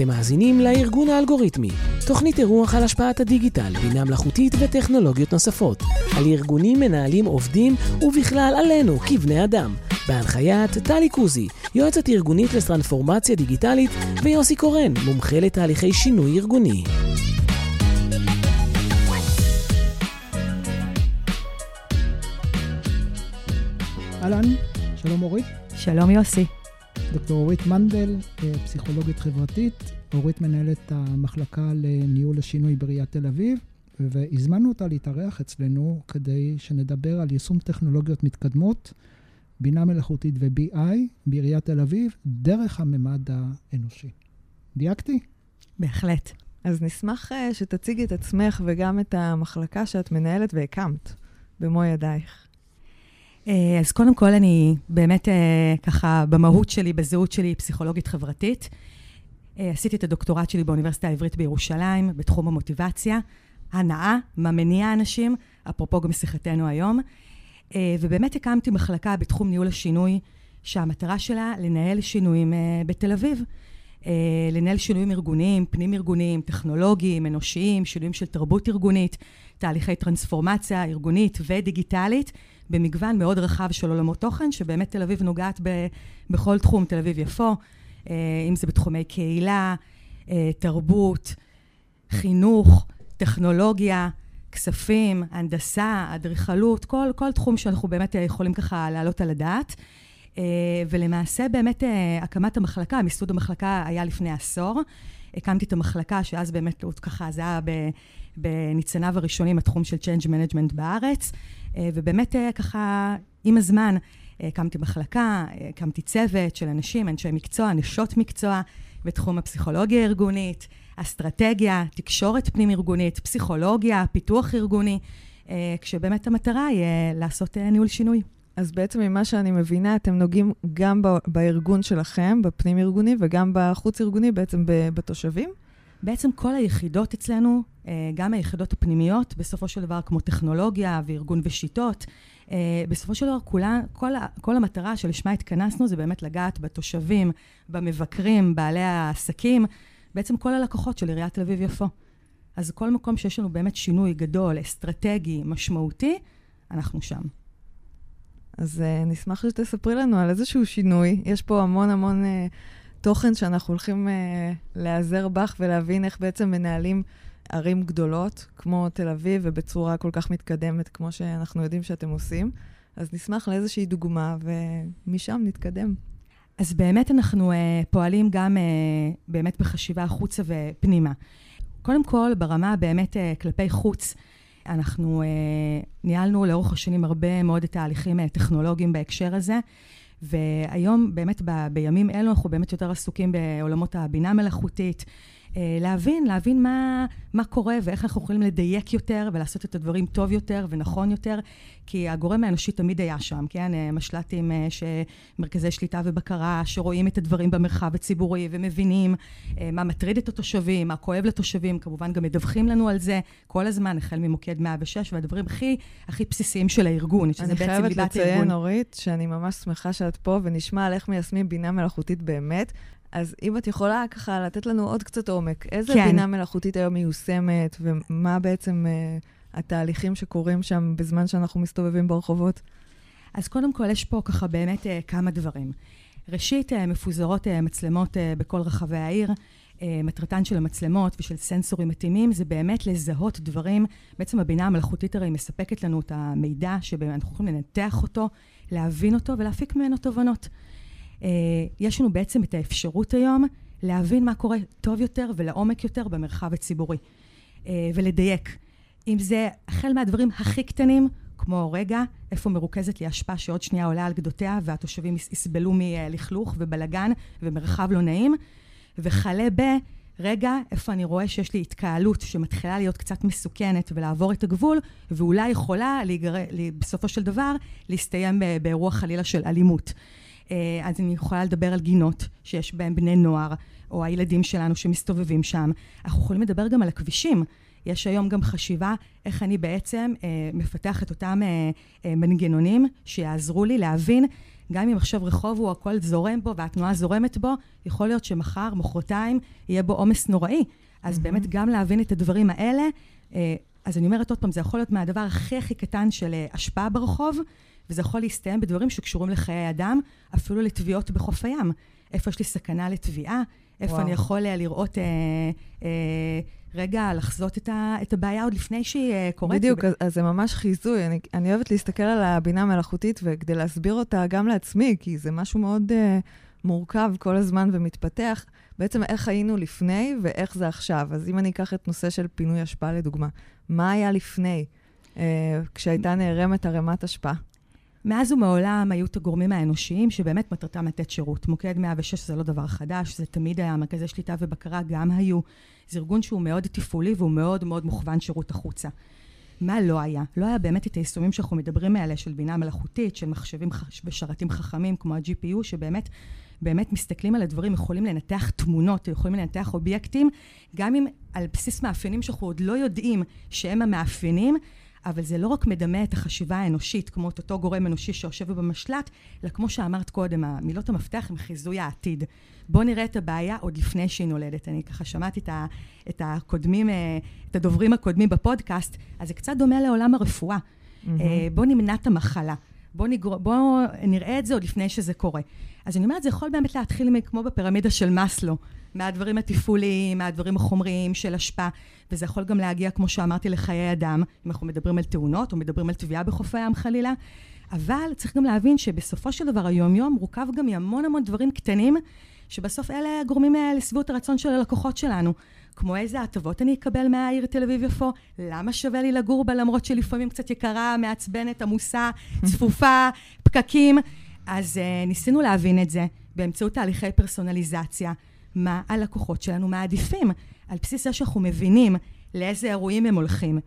אתם מאזינים לארגון האלגוריתמי, תוכנית אירוח על השפעת הדיגיטל, בינה מלאכותית וטכנולוגיות נוספות, על ארגונים, מנהלים, עובדים, ובכלל עלינו, כבני אדם. בהנחיית טלי קוזי, יועצת ארגונית לטרנספורמציה דיגיטלית, ויוסי קורן, מומחה לתהליכי שינוי ארגוני. אהלן, שלום אורית. שלום יוסי. דוקטור אורית מנדל, אה, פסיכולוגית חברתית. אורית מנהלת המחלקה לניהול השינוי בעיריית תל אביב, והזמנו אותה להתארח אצלנו כדי שנדבר על יישום טכנולוגיות מתקדמות, בינה מלאכותית ו-BI בעיריית תל אביב, דרך הממד האנושי. דייקתי? בהחלט. אז נשמח אה, שתציגי את עצמך וגם את המחלקה שאת מנהלת והקמת במו ידייך. אה, אז קודם כל, אני באמת אה, ככה, במהות שלי, בזהות שלי, פסיכולוגית חברתית. אה, עשיתי את הדוקטורט שלי באוניברסיטה העברית בירושלים, בתחום המוטיבציה, הנאה, מה מניע אנשים, אפרופו גם שיחתנו היום. ובאמת הקמתי מחלקה בתחום ניהול השינוי, שהמטרה שלה לנהל שינויים בתל אביב. לנהל שינויים ארגוניים, פנים-ארגוניים, טכנולוגיים, אנושיים, שינויים של תרבות ארגונית, תהליכי טרנספורמציה ארגונית ודיגיטלית, במגוון מאוד רחב של עולמות תוכן, שבאמת תל אביב נוגעת ב, בכל תחום, תל אביב יפו, אה, אם זה בתחומי קהילה, אה, תרבות, חינוך, טכנולוגיה, כספים, הנדסה, אדריכלות, כל, כל תחום שאנחנו באמת יכולים ככה להעלות על הדעת. אה, ולמעשה באמת הקמת המחלקה, מיסוד המחלקה היה לפני עשור. הקמתי את המחלקה, שאז באמת ככה זה היה בניצניו הראשונים, התחום של Change Management בארץ. אה, ובאמת אה, ככה, עם הזמן, אה, הקמתי מחלקה, הקמתי צוות של אנשים, אנשי מקצוע, נשות מקצוע, בתחום הפסיכולוגיה הארגונית, אסטרטגיה, תקשורת פנים-ארגונית, פסיכולוגיה, פיתוח ארגוני, כשבאמת המטרה היא לעשות ניהול שינוי. אז בעצם ממה שאני מבינה, אתם נוגעים גם בארגון שלכם, בפנים-ארגוני, וגם בחוץ-ארגוני, בעצם בתושבים? בעצם כל היחידות אצלנו, אה, גם היחידות הפנימיות, בסופו של דבר, כמו טכנולוגיה וארגון ושיטות, אה, בסופו של דבר, כולה, כל, כל המטרה שלשמה התכנסנו זה באמת לגעת בתושבים, במבקרים, בעלי העסקים, בעצם כל הלקוחות של עיריית תל אביב-יפו. אז כל מקום שיש לנו באמת שינוי גדול, אסטרטגי, משמעותי, אנחנו שם. אז uh, נשמח שתספרי לנו על איזשהו שינוי. יש פה המון המון... תוכן שאנחנו הולכים uh, להיעזר בך ולהבין איך בעצם מנהלים ערים גדולות, כמו תל אביב, ובצורה כל כך מתקדמת, כמו שאנחנו יודעים שאתם עושים. אז נשמח לאיזושהי דוגמה, ומשם נתקדם. אז באמת אנחנו uh, פועלים גם uh, באמת בחשיבה החוצה ופנימה. קודם כל, ברמה באמת uh, כלפי חוץ, אנחנו uh, ניהלנו לאורך השנים הרבה מאוד תהליכים uh, טכנולוגיים בהקשר הזה. והיום, באמת, ב, בימים אלו, אנחנו באמת יותר עסוקים בעולמות הבינה מלאכותית. אה, להבין, להבין מה, מה קורה ואיך אנחנו יכולים לדייק יותר ולעשות את הדברים טוב יותר ונכון יותר, כי הגורם האנושי תמיד היה שם, כן? אה, משל"טים, אה, מרכזי שליטה ובקרה, שרואים את הדברים במרחב הציבורי ומבינים מה מטריד את התושבים, מה כואב לתושבים, כמובן גם מדווחים לנו על זה כל הזמן, החל ממוקד 106, והדברים הכי, הכי בסיסיים של הארגון, שזה בעצם ליבת הארגון. אני חייבת לציין, אורית, שאני ממש שמחה שאת פה, ונשמע על איך מיישמים בינה מלאכותית באמת. אז אם את יכולה ככה לתת לנו עוד קצת עומק, איזה כן. בינה מלאכותית היום מיושמת, ומה בעצם uh, התהליכים שקורים שם בזמן שאנחנו מסתובבים ברחובות? אז קודם כל, יש פה ככה באמת uh, כמה דברים. ראשית, uh, מפוזרות uh, מצלמות uh, בכל רחבי העיר. מטרתן של המצלמות ושל סנסורים מתאימים זה באמת לזהות דברים. בעצם הבינה המלאכותית הרי מספקת לנו את המידע שאנחנו יכולים לנתח אותו, להבין אותו ולהפיק ממנו תובנות. אה, יש לנו בעצם את האפשרות היום להבין מה קורה טוב יותר ולעומק יותר במרחב הציבורי, אה, ולדייק. אם זה החל מהדברים הכי קטנים, כמו רגע, איפה מרוכזת לי אשפה שעוד שנייה עולה על גדותיה והתושבים יסבלו מלכלוך ובלגן ומרחב לא נעים, וכלה ב... רגע, איפה אני רואה שיש לי התקהלות שמתחילה להיות קצת מסוכנת ולעבור את הגבול, ואולי יכולה להיגר... בסופו של דבר להסתיים באירוע חלילה של אלימות. אה, אז אני יכולה לדבר על גינות שיש בהן בני נוער, או הילדים שלנו שמסתובבים שם. אנחנו יכולים לדבר גם על הכבישים. יש היום גם חשיבה איך אני בעצם אה, מפתח את אותם אה, אה, מנגנונים שיעזרו לי להבין גם אם עכשיו רחוב הוא הכל זורם בו והתנועה זורמת בו, יכול להיות שמחר, מחרתיים, יהיה בו עומס נוראי. אז mm-hmm. באמת גם להבין את הדברים האלה. אה, אז אני אומרת עוד פעם, זה יכול להיות מהדבר הכי הכי קטן של אה, השפעה ברחוב, וזה יכול להסתיים בדברים שקשורים לחיי אדם, אפילו לטביעות בחוף הים. איפה יש לי סכנה לטביעה, איפה וואו. אני יכול אה, לראות, אה, אה, רגע, לחזות את, ה, את הבעיה עוד לפני שהיא אה, קורית. בדיוק, אז, אז זה ממש חיזוי. אני, אני אוהבת להסתכל על הבינה המלאכותית, וכדי להסביר אותה גם לעצמי, כי זה משהו מאוד אה, מורכב כל הזמן ומתפתח, בעצם איך היינו לפני ואיך זה עכשיו. אז אם אני אקח את נושא של פינוי אשפה לדוגמה, מה היה לפני, אה, כשהייתה נערמת ערימת אשפה? מאז ומעולם היו את הגורמים האנושיים שבאמת מטרתם לתת שירות. מוקד 106 זה לא דבר חדש, זה תמיד היה, מרכזי שליטה ובקרה גם היו. זה ארגון שהוא מאוד תפעולי והוא מאוד מאוד מוכוון שירות החוצה. מה לא היה? לא היה באמת את היישומים שאנחנו מדברים עליה של בינה מלאכותית, של מחשבים ושרתים חכמים כמו ה-GPU, שבאמת באמת מסתכלים על הדברים, יכולים לנתח תמונות, יכולים לנתח אובייקטים, גם אם על בסיס מאפיינים שאנחנו עוד לא יודעים שהם המאפיינים, אבל זה לא רק מדמה את החשיבה האנושית, כמו את אותו גורם אנושי שיושב במשל"ט, אלא כמו שאמרת קודם, מילות המפתח הם חיזוי העתיד. בואו נראה את הבעיה עוד לפני שהיא נולדת. אני ככה שמעתי את, ה, את הקודמים, אה, את הדוברים הקודמים בפודקאסט, אז זה קצת דומה לעולם הרפואה. Mm-hmm. בואו נמנע את המחלה. בואו נגר... בוא נראה את זה עוד לפני שזה קורה. אז אני אומרת, זה יכול באמת להתחיל כמו בפירמידה של מאסלו. מהדברים התפעוליים, מהדברים החומריים של השפעה, וזה יכול גם להגיע, כמו שאמרתי, לחיי אדם, אם אנחנו מדברים על תאונות או מדברים על טביעה בחוף הים חלילה. אבל צריך גם להבין שבסופו של דבר היום-יום מורכב גם מהמון המון דברים קטנים, שבסוף אלה גורמים לשביעות הרצון של הלקוחות שלנו. כמו איזה הטבות אני אקבל מהעיר תל אביב-יפו, למה שווה לי לגור בה למרות שלפעמים קצת יקרה, מעצבנת, עמוסה, צפופה, פקקים. אז uh, ניסינו להבין את זה באמצעות תהליכי פרסונליזציה. מה הלקוחות שלנו מעדיפים, על בסיס זה שאנחנו מבינים לאיזה אירועים הם הולכים,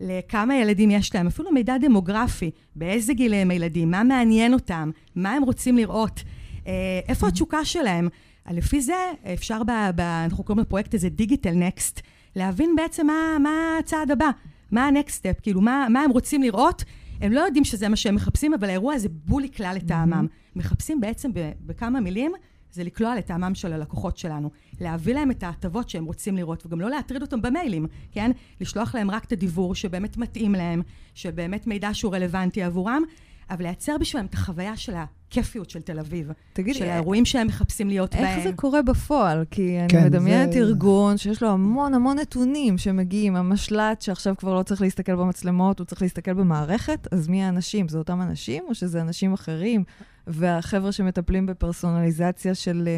לכמה ילדים יש להם, אפילו מידע דמוגרפי, באיזה גיל הם הילדים, מה מעניין אותם, מה הם רוצים לראות, אה, איפה התשוקה שלהם. לפי זה אפשר, ב, ב, אנחנו קוראים לפרויקט הזה דיגיטל נקסט, להבין בעצם מה, מה הצעד הבא, מה הנקסט סטפ, כאילו מה, מה הם רוצים לראות. הם לא יודעים שזה מה שהם מחפשים, אבל האירוע הזה בול לכלל לטעמם. מחפשים בעצם בכמה מילים זה לקלוע לטעמם של הלקוחות שלנו. להביא להם את ההטבות שהם רוצים לראות, וגם לא להטריד אותם במיילים, כן? לשלוח להם רק את הדיוור שבאמת מתאים להם, שבאמת מידע שהוא רלוונטי עבורם, אבל לייצר בשבילם את החוויה של הכיפיות של תל אביב. תגיד, של האירועים שהם מחפשים להיות איך בהם. איך זה קורה בפועל? כי אני כן, מדמיינת זה... ארגון שיש לו המון המון נתונים שמגיעים, המשל"ט שעכשיו כבר לא צריך להסתכל במצלמות, הוא צריך להסתכל במערכת, אז מי האנשים? זה אותם אנשים או שזה אנשים אחרים? והחבר'ה שמטפלים בפרסונליזציה של...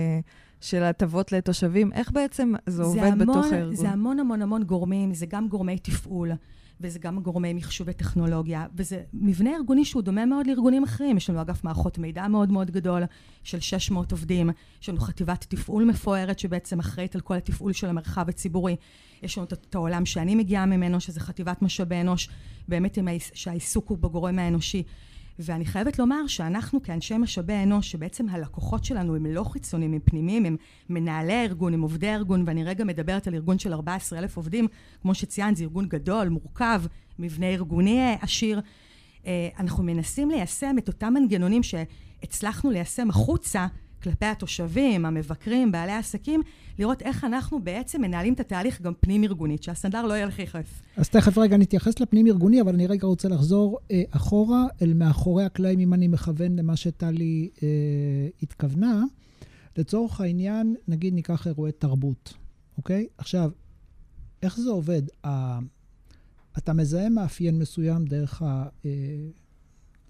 של הטבות לתושבים, איך בעצם זה, זה עובד המון, בתוך הארגון? זה המון המון המון גורמים, זה גם גורמי תפעול, וזה גם גורמי מחשוב וטכנולוגיה, וזה מבנה ארגוני שהוא דומה מאוד לארגונים אחרים. יש לנו אגף מערכות מידע מאוד מאוד גדול של 600 עובדים, יש לנו חטיבת תפעול מפוארת שבעצם אחראית על כל התפעול של המרחב הציבורי. יש לנו את העולם שאני מגיעה ממנו, שזה חטיבת משאבי אנוש, באמת שהעיסוק הוא בגורם האנושי. ואני חייבת לומר שאנחנו כאנשי משאבי אנוש, שבעצם הלקוחות שלנו הם לא חיצוניים, הם פנימיים, הם מנהלי הארגון, הם עובדי הארגון, ואני רגע מדברת על ארגון של 14 אלף עובדים, כמו שציינת, זה ארגון גדול, מורכב, מבנה ארגוני עשיר. אה, אנחנו מנסים ליישם את אותם מנגנונים שהצלחנו ליישם החוצה כלפי התושבים, המבקרים, בעלי העסקים, לראות איך אנחנו בעצם מנהלים את התהליך גם פנים-ארגונית, שהסטנדר לא ילך. אז תכף רגע נתייחס לפנים-ארגוני, אבל אני רגע רוצה לחזור אה, אחורה, אל מאחורי הקלעים, אם אני מכוון למה שטלי אה, התכוונה. לצורך העניין, נגיד ניקח אירועי תרבות, אוקיי? עכשיו, איך זה עובד? ה... אתה מזהה מאפיין מסוים דרך ה... אה,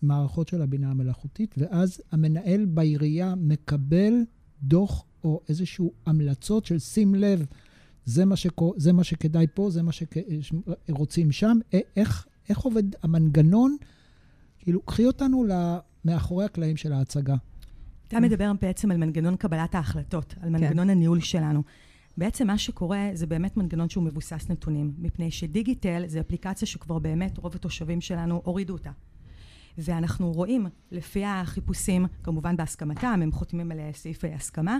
מערכות של הבינה המלאכותית, ואז המנהל בעירייה מקבל דוח או איזשהו המלצות של שים לב, זה מה, שקו, זה מה שכדאי פה, זה מה שרוצים שם. איך, איך עובד המנגנון? כאילו, קחי אותנו מאחורי הקלעים של ההצגה. אתה מדבר בעצם על מנגנון קבלת ההחלטות, על מנגנון כן. הניהול שלנו. בעצם מה שקורה זה באמת מנגנון שהוא מבוסס נתונים, מפני שדיגיטל זה אפליקציה שכבר באמת רוב התושבים שלנו הורידו אותה. ואנחנו רואים לפי החיפושים, כמובן בהסכמתם, הם חותמים על סעיף הסכמה,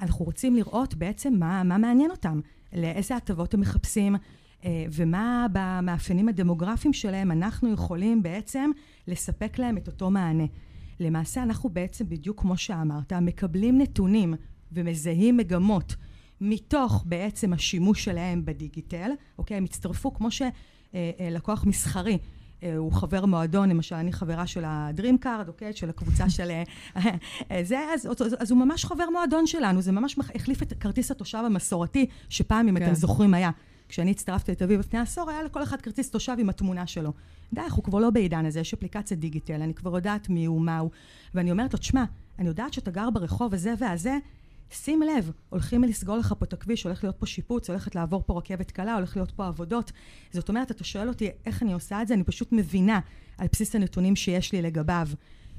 אנחנו רוצים לראות בעצם מה, מה מעניין אותם, לאיזה הטבות הם מחפשים, אה, ומה במאפיינים הדמוגרפיים שלהם אנחנו יכולים בעצם לספק להם את אותו מענה. למעשה אנחנו בעצם, בדיוק כמו שאמרת, מקבלים נתונים ומזהים מגמות מתוך בעצם השימוש שלהם בדיגיטל, אוקיי? הם הצטרפו כמו שלקוח אה, מסחרי. הוא חבר מועדון, למשל, אני חברה של ה Dream Card, אוקיי? של הקבוצה של זה, אז, אז, אז הוא ממש חבר מועדון שלנו, זה ממש החליף את כרטיס התושב המסורתי, שפעם, אם כן. אתם זוכרים, היה. כשאני הצטרפתי לתל אביב לפני עשור, היה לכל אחד כרטיס תושב עם התמונה שלו. די, אנחנו כבר לא בעידן הזה, יש אפליקציה דיגיטל, אני כבר יודעת מי הוא, מה הוא. ואני אומרת לו, תשמע, אני יודעת שאתה גר ברחוב הזה והזה, שים לב, הולכים לסגור לך פה את הכביש, הולך להיות פה שיפוץ, הולכת לעבור פה רכבת קלה, הולך להיות פה עבודות. זאת אומרת, אתה שואל אותי איך אני עושה את זה, אני פשוט מבינה על בסיס הנתונים שיש לי לגביו,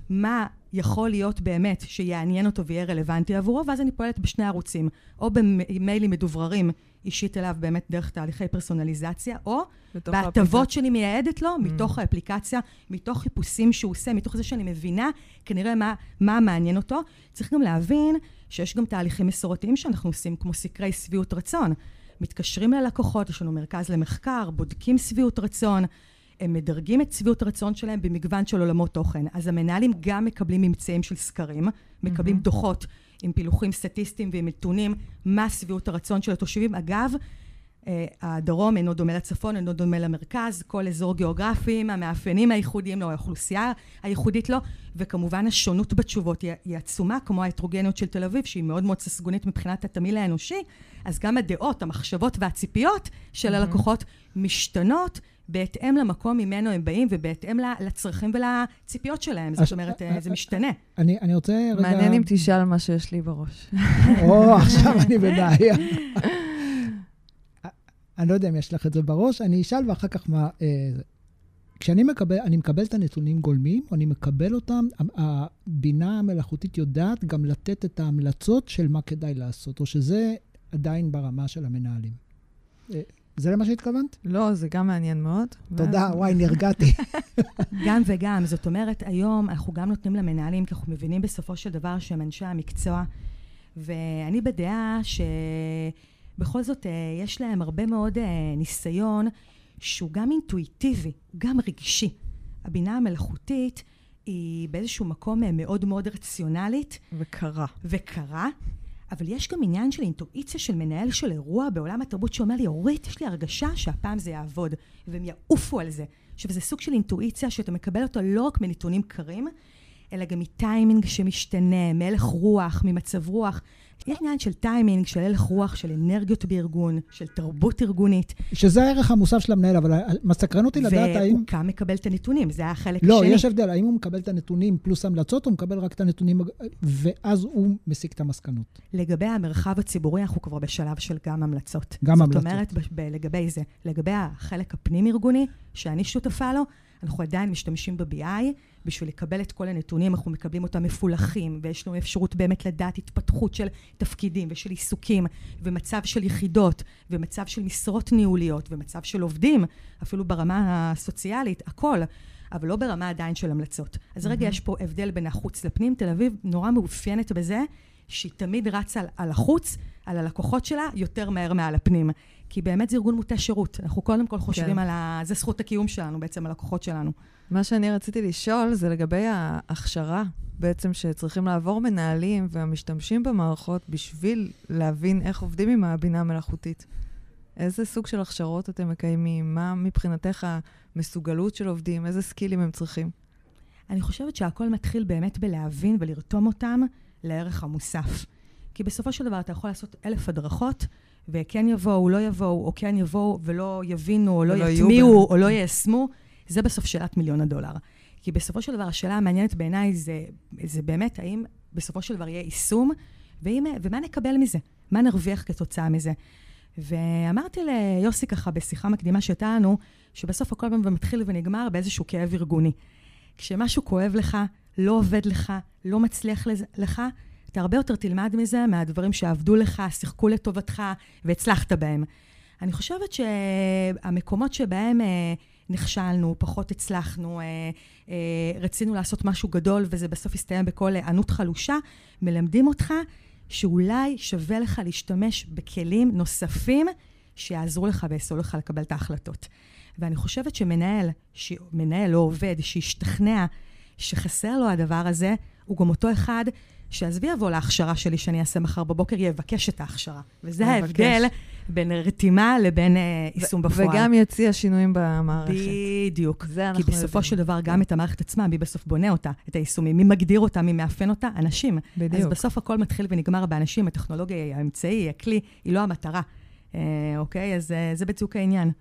מה יכול להיות באמת שיעניין אותו ויהיה רלוונטי עבורו, ואז אני פועלת בשני ערוצים, או במיילים מדובררים אישית אליו באמת דרך תהליכי פרסונליזציה, או בהטבות שאני מייעדת לו, mm. מתוך האפליקציה, מתוך חיפושים שהוא עושה, מתוך זה שאני מבינה כנראה מה, מה מעניין אותו. צריך גם להבין שיש גם תהליכים מסורתיים שאנחנו עושים, כמו סקרי שביעות רצון. מתקשרים ללקוחות, יש לנו מרכז למחקר, בודקים שביעות רצון, הם מדרגים את שביעות הרצון שלהם במגוון של עולמות תוכן. אז המנהלים גם מקבלים ממצאים של סקרים, מקבלים mm-hmm. דוחות עם פילוחים סטטיסטיים ועם נתונים מה שביעות הרצון של התושבים. אגב, הדרום אינו דומה לצפון, אינו דומה למרכז, כל אזור גיאוגרפי, המאפיינים הייחודיים לו, האוכלוסייה הייחודית לו, וכמובן השונות בתשובות היא, היא עצומה, כמו ההטרוגניות של תל אביב, שהיא מאוד מאוד ססגונית מבחינת התמהיל האנושי, אז גם הדעות, המחשבות והציפיות של mm-hmm. הלקוחות משתנות. בהתאם למקום ממנו הם באים ובהתאם לצרכים ולציפיות שלהם. זאת אומרת, אה, זה משתנה. אני, אני רוצה רגע... מעניין אם תשאל מה שיש לי בראש. או, עכשיו אני בבעיה. אני לא יודע אם יש לך את זה בראש, אני אשאל ואחר כך מה... אה, כשאני מקבל, אני מקבל את הנתונים גולמים, או אני מקבל אותם, הבינה המלאכותית יודעת גם לתת את ההמלצות של מה כדאי לעשות, או שזה עדיין ברמה של המנהלים. אה, זה למה שהתכוונת? לא, זה גם מעניין מאוד. תודה, וואי, נרגעתי. גם וגם. זאת אומרת, היום אנחנו גם נותנים למנהלים, כי אנחנו מבינים בסופו של דבר שהם אנשי המקצוע, ואני בדעה שבכל זאת אה, יש להם הרבה מאוד אה, ניסיון שהוא גם אינטואיטיבי, גם רגשי. הבינה המלאכותית היא באיזשהו מקום אה, מאוד מאוד רציונלית. וקרה. וקרה. אבל יש גם עניין של אינטואיציה של מנהל של אירוע בעולם התרבות שאומר לי, אורית, יש לי הרגשה שהפעם זה יעבוד, והם יעופו על זה. עכשיו, זה סוג של אינטואיציה שאתה מקבל אותו לא רק מנתונים קרים, אלא גם מטיימינג שמשתנה, מהלך רוח, ממצב רוח. יש עניין של טיימינג, של הלך רוח, של אנרגיות בארגון, של תרבות ארגונית. שזה הערך המוסף של המנהל, אבל מסקרן אותי לדעת האם... והוא גם מקבל את הנתונים, זה החלק לא, השני. לא, יש הבדל, האם הוא מקבל את הנתונים פלוס המלצות, או מקבל רק את הנתונים, ואז הוא מסיק את המסקנות. לגבי המרחב הציבורי, אנחנו כבר בשלב של גם המלצות. גם זאת המלצות. זאת אומרת, לגבי זה, לגבי החלק הפנים-ארגוני, שאני שותפה לו, אנחנו עדיין משתמשים ב-BI בשביל לקבל את כל הנתונים, אנחנו מקבלים אותם מפולחים, ויש לנו אפשרות באמת לדעת התפתחות של תפקידים ושל עיסוקים, ומצב של יחידות, ומצב של משרות ניהוליות, ומצב של עובדים, אפילו ברמה הסוציאלית, הכל. אבל לא ברמה עדיין של המלצות. אז mm-hmm. רגע, יש פה הבדל בין החוץ לפנים. תל אביב נורא מאופיינת בזה שהיא תמיד רצה על, על החוץ, על הלקוחות שלה, יותר מהר מעל הפנים. כי באמת זה ארגון מוטה שירות. אנחנו קודם כל חושבים כן. על ה... זה זכות הקיום שלנו, בעצם, הלקוחות שלנו. מה שאני רציתי לשאול זה לגבי ההכשרה, בעצם, שצריכים לעבור מנהלים והמשתמשים במערכות בשביל להבין איך עובדים עם הבינה המלאכותית. איזה סוג של הכשרות אתם מקיימים? מה מבחינתך המסוגלות של עובדים? איזה סקילים הם צריכים? אני חושבת שהכל מתחיל באמת בלהבין ולרתום אותם לערך המוסף. כי בסופו של דבר אתה יכול לעשות אלף הדרכות, וכן יבואו, לא יבואו, או כן יבואו ולא יבינו, או לא יטמיעו, או לא יישמו, זה בסוף שאלת מיליון הדולר. כי בסופו של דבר, השאלה המעניינת בעיניי זה, זה באמת האם בסופו של דבר יהיה יישום, ואם, ומה נקבל מזה? מה נרוויח כתוצאה מזה? ואמרתי ליוסי ככה בשיחה מקדימה שהייתה לנו, שבסוף הכל פעם מתחיל ונגמר באיזשהו כאב ארגוני. כשמשהו כואב לך, לא עובד לך, לא מצליח לך, אתה הרבה יותר תלמד מזה מהדברים שעבדו לך, שיחקו לטובתך והצלחת בהם. אני חושבת שהמקומות שבהם אה, נכשלנו, פחות הצלחנו, אה, אה, רצינו לעשות משהו גדול וזה בסוף הסתיים בכל ענות חלושה, מלמדים אותך שאולי שווה לך להשתמש בכלים נוספים שיעזרו לך ויעשו לך לקבל את ההחלטות. ואני חושבת שמנהל, מנהל או עובד, שהשתכנע שחסר לו הדבר הזה, הוא גם אותו אחד שעזבי יבוא להכשרה שלי שאני אעשה מחר בבוקר, יבקש את ההכשרה. וזה. ההבדל בין רתימה לבין אה, יישום בפועל. וגם יציע שינויים במערכת. בדיוק. זה אנחנו כי בסופו יודעים. של דבר, גם את המערכת עצמה, מי בסוף בונה אותה, את היישומים, מי מגדיר אותה, מי מאפיין אותה? אנשים. בדיוק. אז בסוף הכל מתחיל ונגמר באנשים, הטכנולוגיה היא האמצעי, היא הכלי, היא לא המטרה. אה, אוקיי? אז אה, זה בדיוק העניין.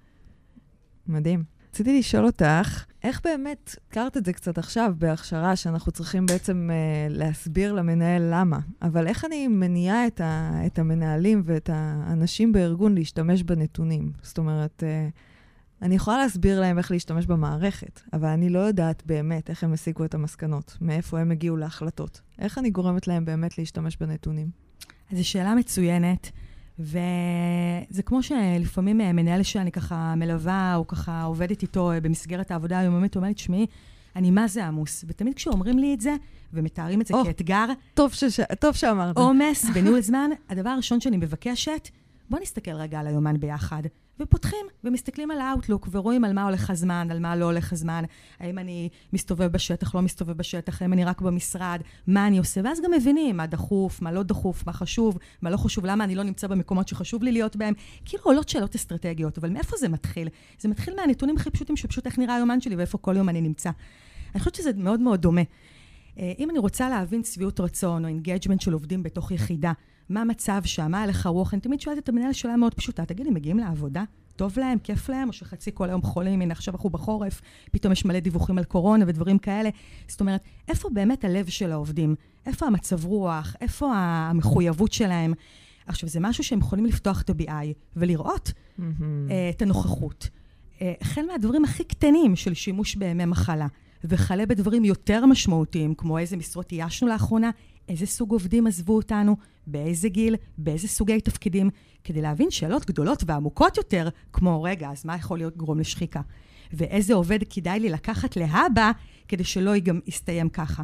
מדהים. רציתי לשאול אותך, איך באמת, הכרת את זה קצת עכשיו בהכשרה, שאנחנו צריכים בעצם אה, להסביר למנהל למה, אבל איך אני מניעה את, ה, את המנהלים ואת האנשים בארגון להשתמש בנתונים? זאת אומרת, אה, אני יכולה להסביר להם איך להשתמש במערכת, אבל אני לא יודעת באמת איך הם הסיקו את המסקנות, מאיפה הם הגיעו להחלטות. איך אני גורמת להם באמת להשתמש בנתונים? זו שאלה מצוינת, וזה כמו שלפעמים אה, מנהל שאני ככה מלווה, או ככה עובדת איתו אה, במסגרת העבודה היומיומית, אומר לי, תשמעי, אני מה זה עמוס. ותמיד כשאומרים לי את זה, ומתארים את זה או. כאתגר, טוב, שש... טוב שאמרת. עומס בניהול זמן, הדבר הראשון שאני מבקשת, בוא נסתכל רגע על היומן ביחד. ופותחים ומסתכלים על האוטלוק ורואים על מה הולך הזמן, על מה לא הולך הזמן, האם אני מסתובב בשטח, לא מסתובב בשטח, האם אני רק במשרד, מה אני עושה, ואז גם מבינים מה דחוף, מה לא דחוף, מה חשוב, מה לא חשוב, למה אני לא נמצא במקומות שחשוב לי להיות בהם. כאילו עולות שאלות אסטרטגיות, אבל מאיפה זה מתחיל? זה מתחיל מהנתונים הכי פשוטים, שפשוט איך נראה היומן שלי ואיפה כל יום אני נמצא. אני חושבת שזה מאוד מאוד דומה. אה, אם אני רוצה להבין שביעות רצון או engagement של עובדים בתוך יחידה, מה המצב שם, מה הלך הרוח, אני תמיד שואלת את המנהל שאלה מאוד פשוטה, תגידי, מגיעים לעבודה? טוב להם, כיף להם, או שחצי כל היום חולים, הנה עכשיו אנחנו בחורף, פתאום יש מלא דיווחים על קורונה ודברים כאלה. זאת אומרת, איפה באמת הלב של העובדים? איפה המצב רוח? איפה המחויבות שלהם? עכשיו, זה משהו שהם יכולים לפתוח את ה-BI ולראות מהמם. אה, את הנוכחות. אה, החל מהדברים הכי קטנים של שימוש בימי מחלה, וכלה בדברים יותר משמעותיים, כמו איזה משרות איישנו לאחרונה, איזה סוג עובדים עזבו אותנו, באיזה גיל, באיזה סוגי תפקידים, כדי להבין שאלות גדולות ועמוקות יותר, כמו, רגע, אז מה יכול להיות גרום לשחיקה? ואיזה עובד כדאי לי לקחת להבא, כדי שלא גם יסתיים ככה.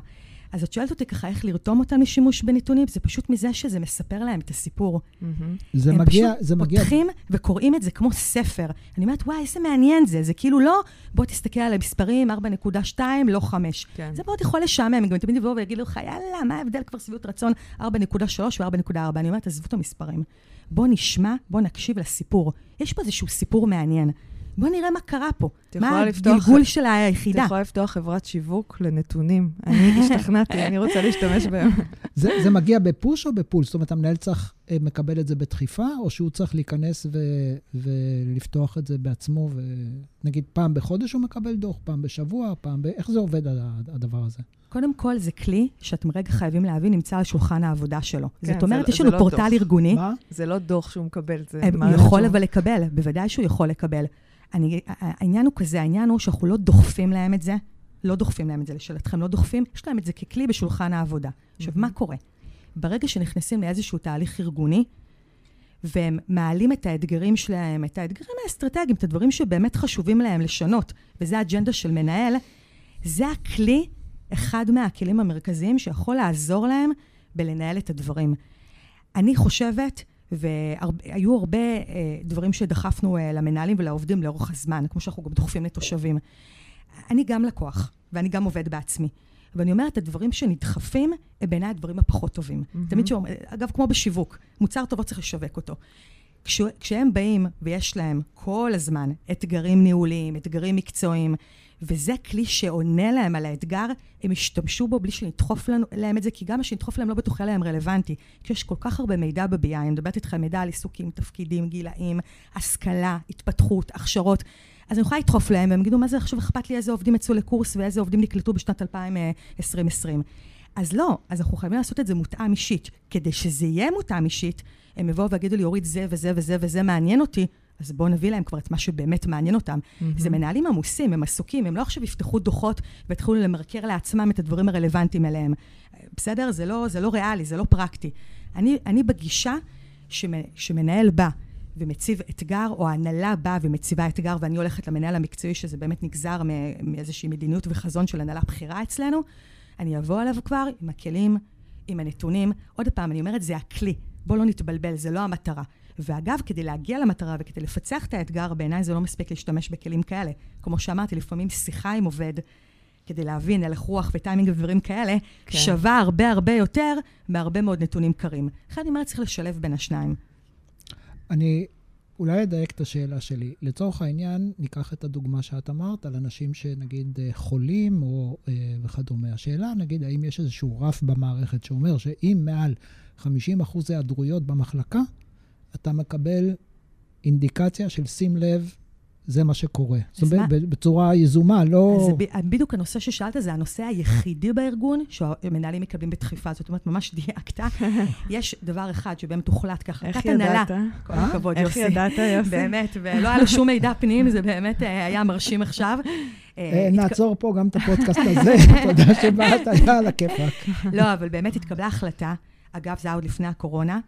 אז את שואלת אותי ככה איך לרתום אותם לשימוש בנתונים, זה פשוט מזה שזה מספר להם את הסיפור. מהמם. זה הם מגיע, פשוט זה מגיע, פותחים וקוראים את זה כמו ספר. אני אומרת, וואי, איזה מעניין זה. זה כאילו לא, בוא תסתכל על המספרים, 4.2, לא 5. כן. זה מאוד יכול לשעמם, הם גם תמיד יבואו ויגידו לך, יאללה, מה ההבדל כבר שביעות רצון 4.3 ו-4.4? אני אומרת, עזבו את המספרים. בוא נשמע, בוא נקשיב לסיפור. יש פה איזשהו סיפור מעניין. בוא נראה מה קרה פה. את מה הגלגול של את היחידה. יכולה לפתוח חברת שיווק לנתונים. אני השתכנעתי, אני רוצה להשתמש בהם. זה, זה מגיע בפוש או בפול? זאת אומרת, המנהל צריך, אה, מקבל את זה בדחיפה, או שהוא צריך להיכנס ו, ולפתוח את זה בעצמו, ונגיד פעם בחודש הוא מקבל דוח, פעם בשבוע, פעם ב... איך זה עובד הדבר הזה? קודם כל, זה כלי שאתם רגע חייבים להבין, נמצא על שולחן העבודה שלו. כן, זאת אומרת, זה- יש לנו לא פורטל דוח. ארגוני. מה? זה לא דוח שהוא מקבל, זה הוא מערכת יכול שהוא- אבל לקבל, בוודאי שהוא יכול לקבל. אני, העניין הוא כזה, העניין הוא שאנחנו לא דוחפים להם את זה, לא דוחפים להם את זה לשאלתכם, לא דוחפים, יש להם את זה ככלי בשולחן העבודה. עכשיו, מה קורה? ברגע שנכנסים לאיזשהו תהליך ארגוני, והם מעלים את האתגרים שלהם, את האתגרים האסטרטגיים, את הדברים שבאמת חשובים להם לשנות, וזה האג'נדה של מנהל, זה הכלי, אחד מהכלים המרכזיים שיכול לעזור להם בלנהל את הדברים. אני חושבת, והיו הרבה אה, דברים שדחפנו אה, למנהלים ולעובדים לאורך הזמן, כמו שאנחנו גם דוחפים לתושבים. אני גם לקוח, ואני גם עובד בעצמי. ואני אומרת, הדברים שנדחפים, הם בעיניי הדברים הפחות טובים. מהמם. תמיד שאומר, אגב, כמו בשיווק, מוצר טוב לא צריך לשווק אותו. כש, כשהם באים ויש להם כל הזמן אתגרים ניהוליים, אתגרים מקצועיים, וזה כלי שעונה להם על האתגר, הם ישתמשו בו בלי שנדחוף לנו, להם את זה, כי גם מה שנדחוף להם לא בטוח יהיה להם רלוונטי. כי יש כל כך הרבה מידע ב-BI, אני מדברת איתכם מידע על עיסוקים, תפקידים, גילאים, השכלה, התפתחות, הכשרות. אז אני יכולה לדחוף להם, והם יגידו, מה זה עכשיו אכפת לי איזה עובדים יצאו לקורס ואיזה עובדים נקלטו בשנת 2020. אז לא, אז אנחנו חייבים לעשות את זה מותאם אישית. כדי שזה יהיה מותאם אישית, הם יבואו ויגידו לי, אורית, זה וזה וזה וזה מעניין אותי, אז בואו נביא להם כבר את מה שבאמת מעניין אותם. זה מנהלים עמוסים, הם עסוקים, הם לא עכשיו יפתחו דוחות ויתחילו למרקר לעצמם את הדברים הרלוונטיים אליהם. בסדר? זה לא, זה לא ריאלי, זה לא פרקטי. אני, אני בגישה שמ- שמנהל בא ומציב אתגר, או ההנהלה באה ומציבה אתגר, ואני הולכת למנהל המקצועי, שזה באמת נגזר מאיזושהי מדיניות וחזון של הנהלה בכירה אצלנו, אני אבוא אליו כבר עם הכלים, עם הנתונים. עוד פעם, אני אומרת, זה הכלי. בואו לא נתבלבל, זה לא המטרה. ואגב, כדי להגיע למטרה וכדי לפצח את האתגר, בעיניי זה לא מספיק להשתמש בכלים כאלה. כמו שאמרתי, לפעמים שיחה עם עובד, כדי להבין הלך רוח וטיימינג ודברים כאלה, כן. שווה הרבה הרבה יותר מהרבה מאוד נתונים קרים. לכן אני אומרת, צריך לשלב בין השניים. אני אולי אדייק את השאלה שלי. לצורך העניין, ניקח את הדוגמה שאת אמרת על אנשים שנגיד אה, חולים או אה, וכדומה. השאלה, נגיד, האם יש איזשהו רף במערכת שאומר שאם מעל 50 אחוז היעדרויות במחלקה, אתה מקבל אינדיקציה של שים לב, זה מה שקורה. זאת אומרת, בצורה יזומה, לא... אז זה ב- בדיוק הנושא ששאלת, זה הנושא היחידי בארגון שהמנהלים מקבלים בדחיפה. זאת אומרת, ממש דייקת. יש דבר אחד שבאמת הוחלט איך כהחלטת הנהלה. ידעת? כל אה? הכבוד, איך יוסי. ידעת, יוסי? באמת, ולא היה לו שום מידע פנים, זה באמת אה, היה מרשים עכשיו. אה, אה, נעצור פה גם את הפודקאסט הזה, תודה שבאת, היה על הכיפאק. לא, אבל באמת התקבלה החלטה, אגב, זה היה עוד לפני הקורונה,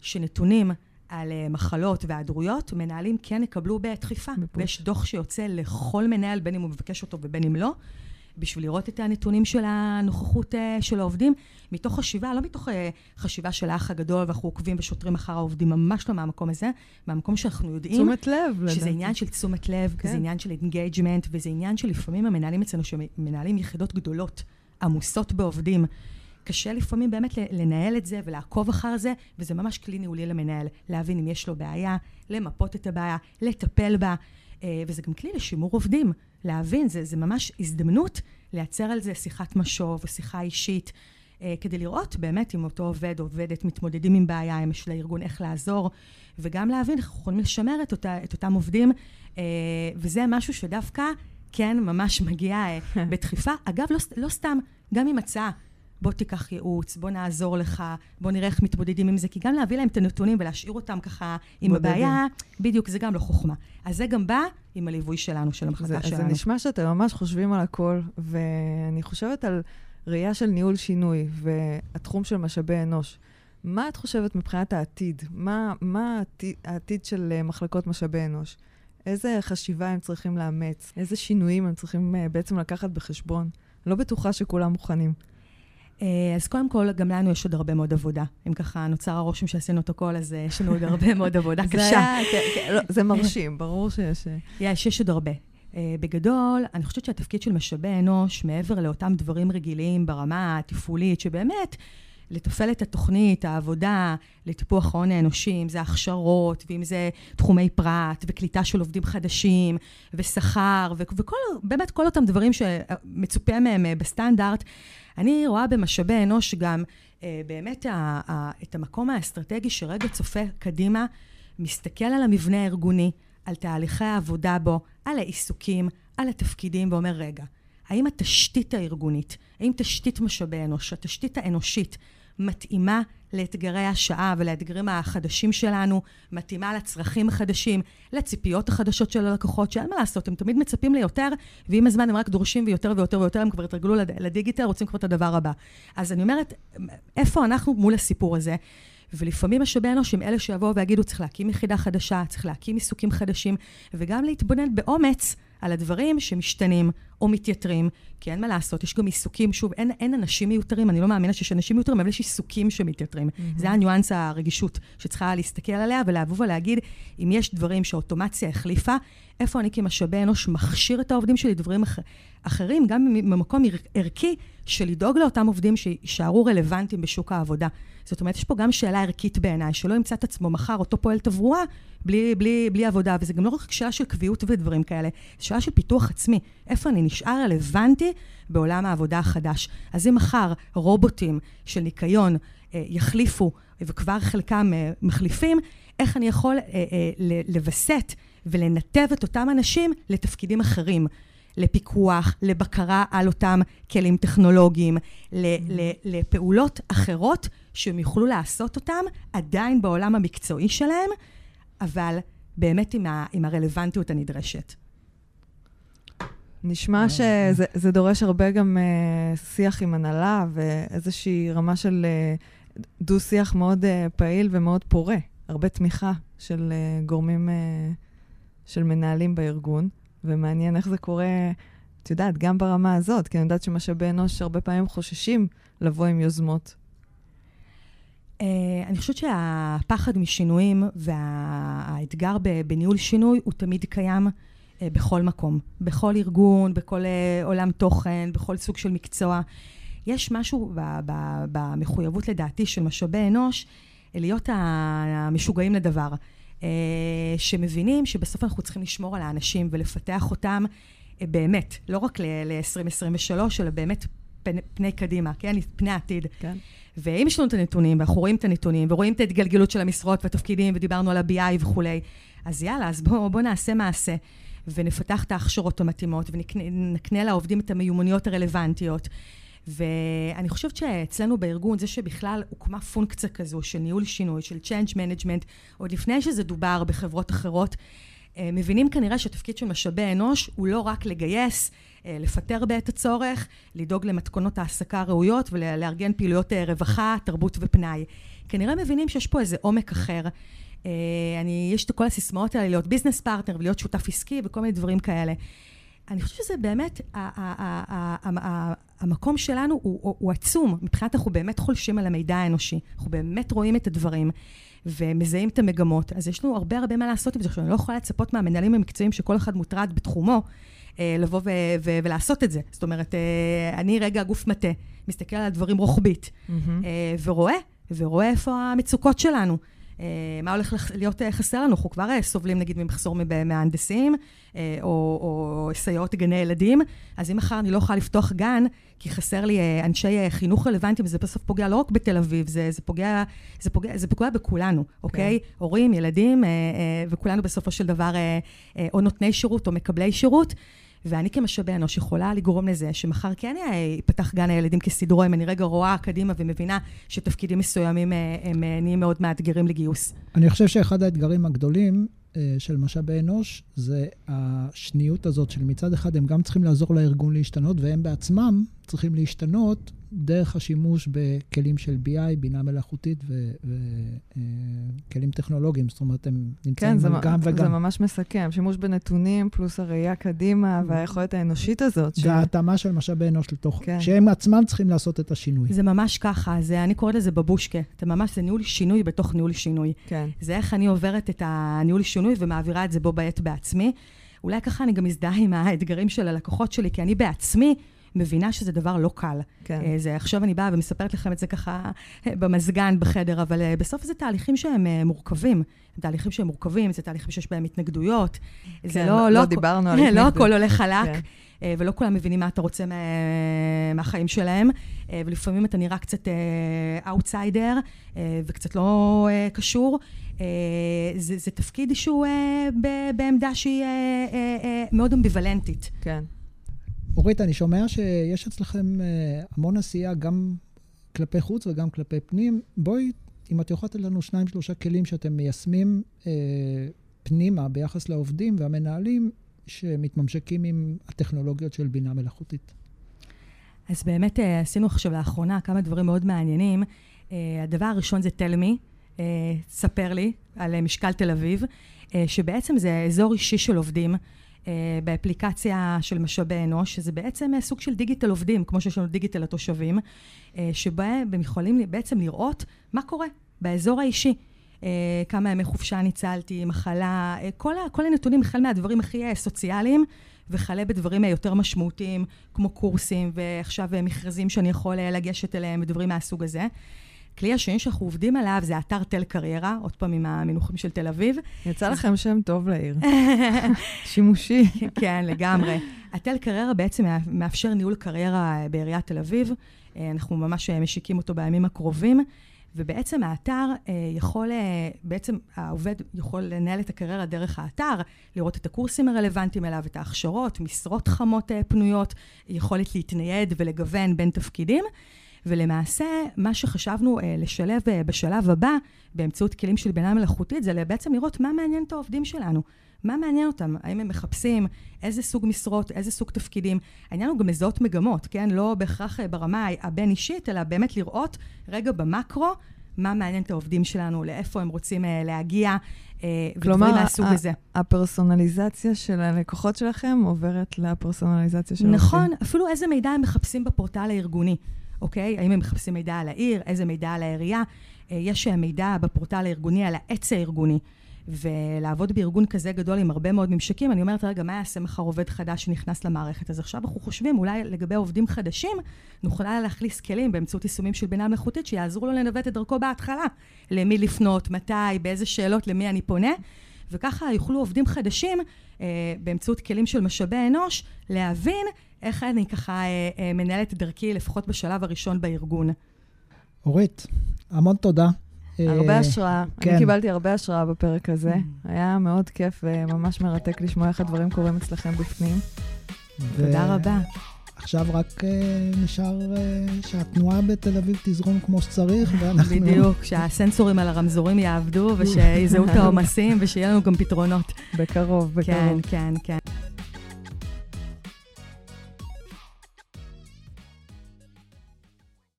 שנתונים על אה, מחלות והיעדרויות, מנהלים כן יקבלו בדחיפה. ב push. ויש דוח שיוצא לכל מנהל, בין אם הוא מבקש אותו ובין אם לא, בשביל לראות את הנתונים של הנוכחות אה, של העובדים, מתוך חשיבה, לא מתוך אה, חשיבה של האח הגדול, ואנחנו עוקבים ושוטרים אחר העובדים, ממש לא מהמקום הזה, מהמקום שאנחנו יודעים. תשומת לב, לדעתי. שזה עניין של תשומת לב, כן. זה עניין של engagement, וזה עניין שלפעמים המנהלים אצלנו, שמנהלים יחידות גדולות, עמוסות בעובדים, קשה לפעמים באמת לנהל את זה ולעקוב אחר זה, וזה ממש כלי ניהולי למנהל, להבין אם יש לו בעיה, למפות את הבעיה, לטפל בה, אה, וזה גם כלי לשימור עובדים, להבין, זה, זה ממש הזדמנות לייצר על זה שיחת משוב או שיחה אישית. אה, כדי לראות באמת אם אותו עובד או עובדת מתמודדים עם בעיה, אם יש לארגון איך לעזור, וגם להבין איך אנחנו יכולים לשמר את, אותה, את אותם עובדים, אה, וזה משהו שדווקא כן ממש מגיע בדחיפה. אגב, לא, לא סתם, גם עם הצעה. בוא תיקח ייעוץ, בוא נעזור לך, בוא נראה איך מתמודדים עם זה, כי גם להביא להם את הנתונים ולהשאיר אותם ככה עם בודדים. הבעיה, בדיוק, זה גם לא חוכמה. אז זה גם בא עם הליווי שלנו, של המחלקה זה, שלנו. זה נשמע שאתם ממש חושבים על הכל, ואני חושבת על ראייה של ניהול שינוי והתחום של משאבי אנוש. מה את חושבת מבחינת העתיד? מה, מה העתיד, העתיד של אה, מחלקות משאבי אנוש? איזה חשיבה הם צריכים לאמץ? איזה שינויים הם צריכים uh, בעצם לקחת בחשבון? לא בטוחה שכולם מוכנים. אה, אז קודם כל, גם לנו יש עוד הרבה מאוד עבודה. אם ככה נוצר הרושם שעשינו את הכל, אז אה, יש לנו עוד הרבה מאוד עבודה זה קשה. כן, כן, לא, זה מרשים, ברור שיש... אה, יש, יש עוד הרבה. Uh, בגדול, אני חושבת שהתפקיד של משאבי אנוש, מעבר לאותם דברים רגילים ברמה התפעולית, שבאמת, לתפעל את התוכנית, העבודה, לטיפוח ההון האנושי, אם זה הכשרות, ואם זה תחומי פרט, וקליטה של עובדים חדשים, ושכר, ו- וכל, באמת כל אותם דברים שמצופה מהם אה, בסטנדרט. אני רואה במשאבי אנוש גם uh, באמת ה- ה- את המקום האסטרטגי שרגע צופה קדימה, מסתכל על המבנה הארגוני, על תהליכי העבודה בו, על העיסוקים, על התפקידים, ואומר, רגע, האם התשתית הארגונית, האם תשתית משאבי אנוש, התשתית האנושית, מתאימה לאתגרי השעה ולאתגרים החדשים שלנו, מתאימה לצרכים החדשים, לציפיות החדשות של הלקוחות, שאין מה לעשות, הם תמיד מצפים ליותר, ועם הזמן הם רק דורשים ויותר ויותר ויותר, הם כבר התרגלו לד- לדיגיטל, רוצים כבר את הדבר הבא. אז אני אומרת, איפה אנחנו מול הסיפור הזה? ולפעמים משאבי אנוש הם אלה שיבואו ויגידו, צריך להקים יחידה חדשה, צריך להקים עיסוקים חדשים, וגם להתבונן באומץ על הדברים שמשתנים או מתייתרים, כי אין מה לעשות, יש גם עיסוקים, שוב, אין, אין אנשים מיותרים, אני לא מאמינה שיש אנשים מיותרים, אבל יש עיסוקים שמתייתרים. Mm-hmm. זה הניואנס הרגישות שצריכה להסתכל עליה ולבוא ולהגיד, אם יש דברים שהאוטומציה החליפה, איפה אני כמשאבי אנוש מכשיר את העובדים שלי דברים אח... אחרים, גם ממקום ער... ערכי של לדאוג לאותם עובדים שיישארו רלוונטיים בשוק העבודה. זאת אומרת, יש פה גם שאלה ערכית בעיניי, שלא ימצא את עצמו מחר אותו פועל תברואה בלי, בלי, בלי עבודה, וזה גם לא רק שאלה של קביעות ודברים כאלה, זה שאלה של פיתוח עצמי. איפה אני נשאר רלוונטי בעולם העבודה החדש. אז אם מחר רובוטים של ניקיון אה, יחליפו, וכבר חלקם אה, מחליפים, איך אני יכול אה, אה, לווסת ולנתב את אותם אנשים לתפקידים אחרים. לפיקוח, לבקרה על אותם כלים טכנולוגיים, ל- לפעולות אחרות שהם יוכלו לעשות אותם עדיין בעולם המקצועי שלהם, אבל באמת עם, ה- עם הרלוונטיות הנדרשת. נשמע שזה זה דורש הרבה גם uh, שיח עם הנהלה ואיזושהי רמה של uh, דו-שיח מאוד uh, פעיל ומאוד פורה. הרבה תמיכה של uh, גורמים, uh, של מנהלים בארגון, ומעניין איך זה קורה, את יודעת, גם ברמה הזאת, כי אני יודעת שמשאבי אנוש הרבה פעמים חוששים לבוא עם יוזמות. Uh, אני חושבת שהפחד משינויים והאתגר בניהול שינוי הוא תמיד קיים. Uh, בכל מקום, בכל ארגון, בכל עולם תוכן, בכל סוג של מקצוע. יש משהו במחויבות לדעתי של משאבי אנוש, להיות המשוגעים לדבר. שמבינים שבסוף אנחנו צריכים לשמור על האנשים ולפתח אותם באמת, לא רק ל-2023, אלא באמת פני, פני קדימה, כן? פני העתיד. כן. ואם יש לנו את הנתונים, ואנחנו רואים את הנתונים, ורואים את ההתגלגלות של המשרות והתפקידים, ודיברנו על ה-BI וכולי, אז יאללה, אז בואו בוא נעשה מעשה, ונפתח את ההכשרות המתאימות, ונקנה לעובדים את המיומנויות הרלוונטיות. ואני חושבת שאצלנו בארגון, זה שבכלל הוקמה פונקציה כזו של ניהול שינוי, של Change Management, עוד לפני שזה דובר בחברות אחרות, אה, מבינים כנראה שהתפקיד של משאבי אנוש הוא לא רק לגייס, אה, לפטר בעת הצורך, לדאוג למתכונות העסקה ראויות ולארגן פעילויות אה, רווחה, תרבות ופנאי. כנראה מבינים שיש פה איזה עומק אחר. אני, יש את כל הסיסמאות האלה, להיות business partner ולהיות שותף עסקי וכל מיני דברים כאלה. אני חושבת שזה באמת, המקום שלנו הוא, הוא, הוא עצום. מבחינת אנחנו באמת חולשים על המידע האנושי. אנחנו באמת רואים את הדברים. ומזהים את המגמות, אז יש לנו הרבה הרבה מה לעשות עם זה. עכשיו, אני לא יכולה לצפות מהמנהלים המקצועיים שכל אחד מוטרד בתחומו, אה, לבוא ו- ו- ולעשות את זה. זאת אומרת, אה, אני רגע גוף מטה, מסתכל על הדברים רוחבית, mm-hmm. אה, ורואה, ורואה איפה המצוקות שלנו. אה, מה הולך להיות אה, חסר לנו? אנחנו כבר אה, סובלים נגיד ממחסור מהנדסים, או, או סייעות גני ילדים, אז אם מחר אני לא יכולה לפתוח גן, כי חסר לי אנשי חינוך רלוונטיים, וזה בסוף פוגע לא רק בתל אביב, זה, זה, פוגע, זה, פוגע, זה פוגע בכולנו, אוקיי? כן. הורים, ילדים, וכולנו בסופו של דבר או נותני שירות או מקבלי שירות. ואני כמשאבי אנוש יכולה לגרום לזה שמחר כן ייפתח גן הילדים כסדרו, אם אני רגע רואה קדימה ומבינה שתפקידים מסוימים אה, הם אה, נהיים מאוד מאתגרים לגיוס. אני חושב שאחד האתגרים הגדולים אה, של משאבי אנוש זה השניות הזאת של מצד אחד הם גם צריכים לעזור לארגון להשתנות והם בעצמם צריכים להשתנות דרך השימוש בכלים של BI, בינה מלאכותית וכלים אה, טכנולוגיים. זאת אומרת, הם נמצאים כן, גם וגם. כן, זה ממש מסכם. שימוש בנתונים פלוס הראייה קדימה והיכולת האנושית הזאת. וההתאמה של משאבי אנוש לתוך, כן. שהם עצמם צריכים לעשות את השינוי. זה ממש ככה, זה, אני קוראת לזה בבושקה. זה ממש, זה ניהול שינוי בתוך ניהול שינוי. כן. זה איך אני עוברת את הניהול שינוי ומעבירה את זה בו בעת בעצמי. אולי ככה אני גם מזדהה עם האתגרים של הלקוחות שלי, כי אני בעצמי מבינה שזה דבר לא קל. כן. אה, זה, עכשיו אני באה ומספרת לכם את זה ככה אה, במזגן, בחדר, אבל אה, בסוף זה תהליכים שהם מורכבים. תהליכים שהם מורכבים, זה תהליכים שיש בהם התנגדויות. כן, זה לא... לא, לא דיברנו על התנגדות. לא הכל הולך חלק. כן. ולא כולם מבינים מה אתה רוצה מה, מהחיים שלהם, ולפעמים אתה נראה קצת אאוטסיידר, וקצת לא קשור. זה, זה תפקיד שהוא בעמדה שהיא מאוד אמביוולנטית. כן. אורית, אני שומע שיש אצלכם אה, המון עשייה גם כלפי חוץ וגם כלפי פנים. בואי, אם את יכולה לתת לנו שניים, שלושה כלים שאתם מיישמים אה, פנימה ביחס לעובדים והמנהלים שמתממשקים עם הטכנולוגיות של בינה מלאכותית. אז באמת אה, עשינו עכשיו לאחרונה כמה דברים מאוד מעניינים. אה, הדבר הראשון זה תלמי, אה, ספר לי על משקל תל אביב, שבעצם זה אזור אישי של עובדים. אה, באפליקציה של משאבי אנוש, שזה בעצם אה, סוג של דיגיטל עובדים, כמו שיש לנו דיגיטל לתושבים, אה, שבהם הם יכולים בעצם לראות מה קורה באזור האישי. כמה ימי חופשה ניצלתי, מחלה, כל, כל הנתונים, החל מהדברים הכי סוציאליים, וכלה בדברים יותר משמעותיים, כמו קורסים, ועכשיו מכרזים שאני יכול לגשת אליהם, ודברים מהסוג הזה. הכלי השני שאנחנו עובדים עליו זה אתר תל קריירה, עוד פעם עם המינוחים של תל אביב. יצא לכם שם טוב לעיר. שימושי. כן, לגמרי. התל קריירה בעצם מאפשר ניהול קריירה בעיריית תל אביב. אה, אנחנו ממש אה, משיקים אותו בימים הקרובים. ובעצם האתר אה, יכול, בעצם העובד יכול לנהל את הקריירה דרך האתר, לראות את הקורסים הרלוונטיים אליו, את ההכשרות, משרות חמות פנויות, יכולת להתנייד ולגוון בין תפקידים. ולמעשה, מה שחשבנו אה, לשלב אה, בשלב הבא, באמצעות כלים של בינה מלאכותית, זה בעצם לראות מה מעניין את העובדים שלנו. מה מעניין אותם? האם הם מחפשים איזה סוג משרות, איזה סוג תפקידים? העניין הוא גם לזהות מגמות, כן? לא בהכרח אה, ברמה הבין-אישית, אלא באמת לראות רגע במקרו מה מעניין את העובדים שלנו, לאיפה הם רוצים uh, להגיע, uh, ודברים מהסוג הזה. כלומר, הפרסונליזציה של הלקוחות שלכם עוברת לפרסונליזציה של העובדים. נכון, אפילו איזה מידע הם מחפשים בפורטל הארגוני. אוקיי? האם הם מחפשים מידע על העיר, איזה מידע על העירייה. אה, יש מידע בפורטל הארגוני על העץ הארגוני. ולעבוד בארגון כזה גדול עם הרבה מאוד ממשקים, אני אומרת, רגע, מה יעשה מחר עובד חדש שנכנס למערכת? אז עכשיו אנחנו חושבים, אולי לגבי עובדים חדשים, נוכל להכניס כלים באמצעות יישומים של בינה מלאכותית, שיעזרו לו לנווט את דרכו בהתחלה. למי לפנות, מתי, באיזה שאלות, למי אני פונה. וככה יוכלו עובדים חדשים, אה, באמצעות כלים של משאבי אנוש, להבין איך אני ככה אה, אה, מנהלת את דרכי, לפחות בשלב הראשון בארגון. אורית, המון תודה. הרבה השראה. כן. אני קיבלתי הרבה השראה בפרק הזה. היה מאוד כיף וממש מרתק לשמוע איך הדברים קורים אצלכם בפנים. ו... תודה רבה. עכשיו רק uh, נשאר uh, שהתנועה בתל אביב תזרום כמו שצריך, ואנחנו... בדיוק, שהסנסורים על הרמזורים יעבדו, ושיזהו את העומסים, ושיהיה לנו גם פתרונות. בקרוב, בקרוב. כן, כן, כן.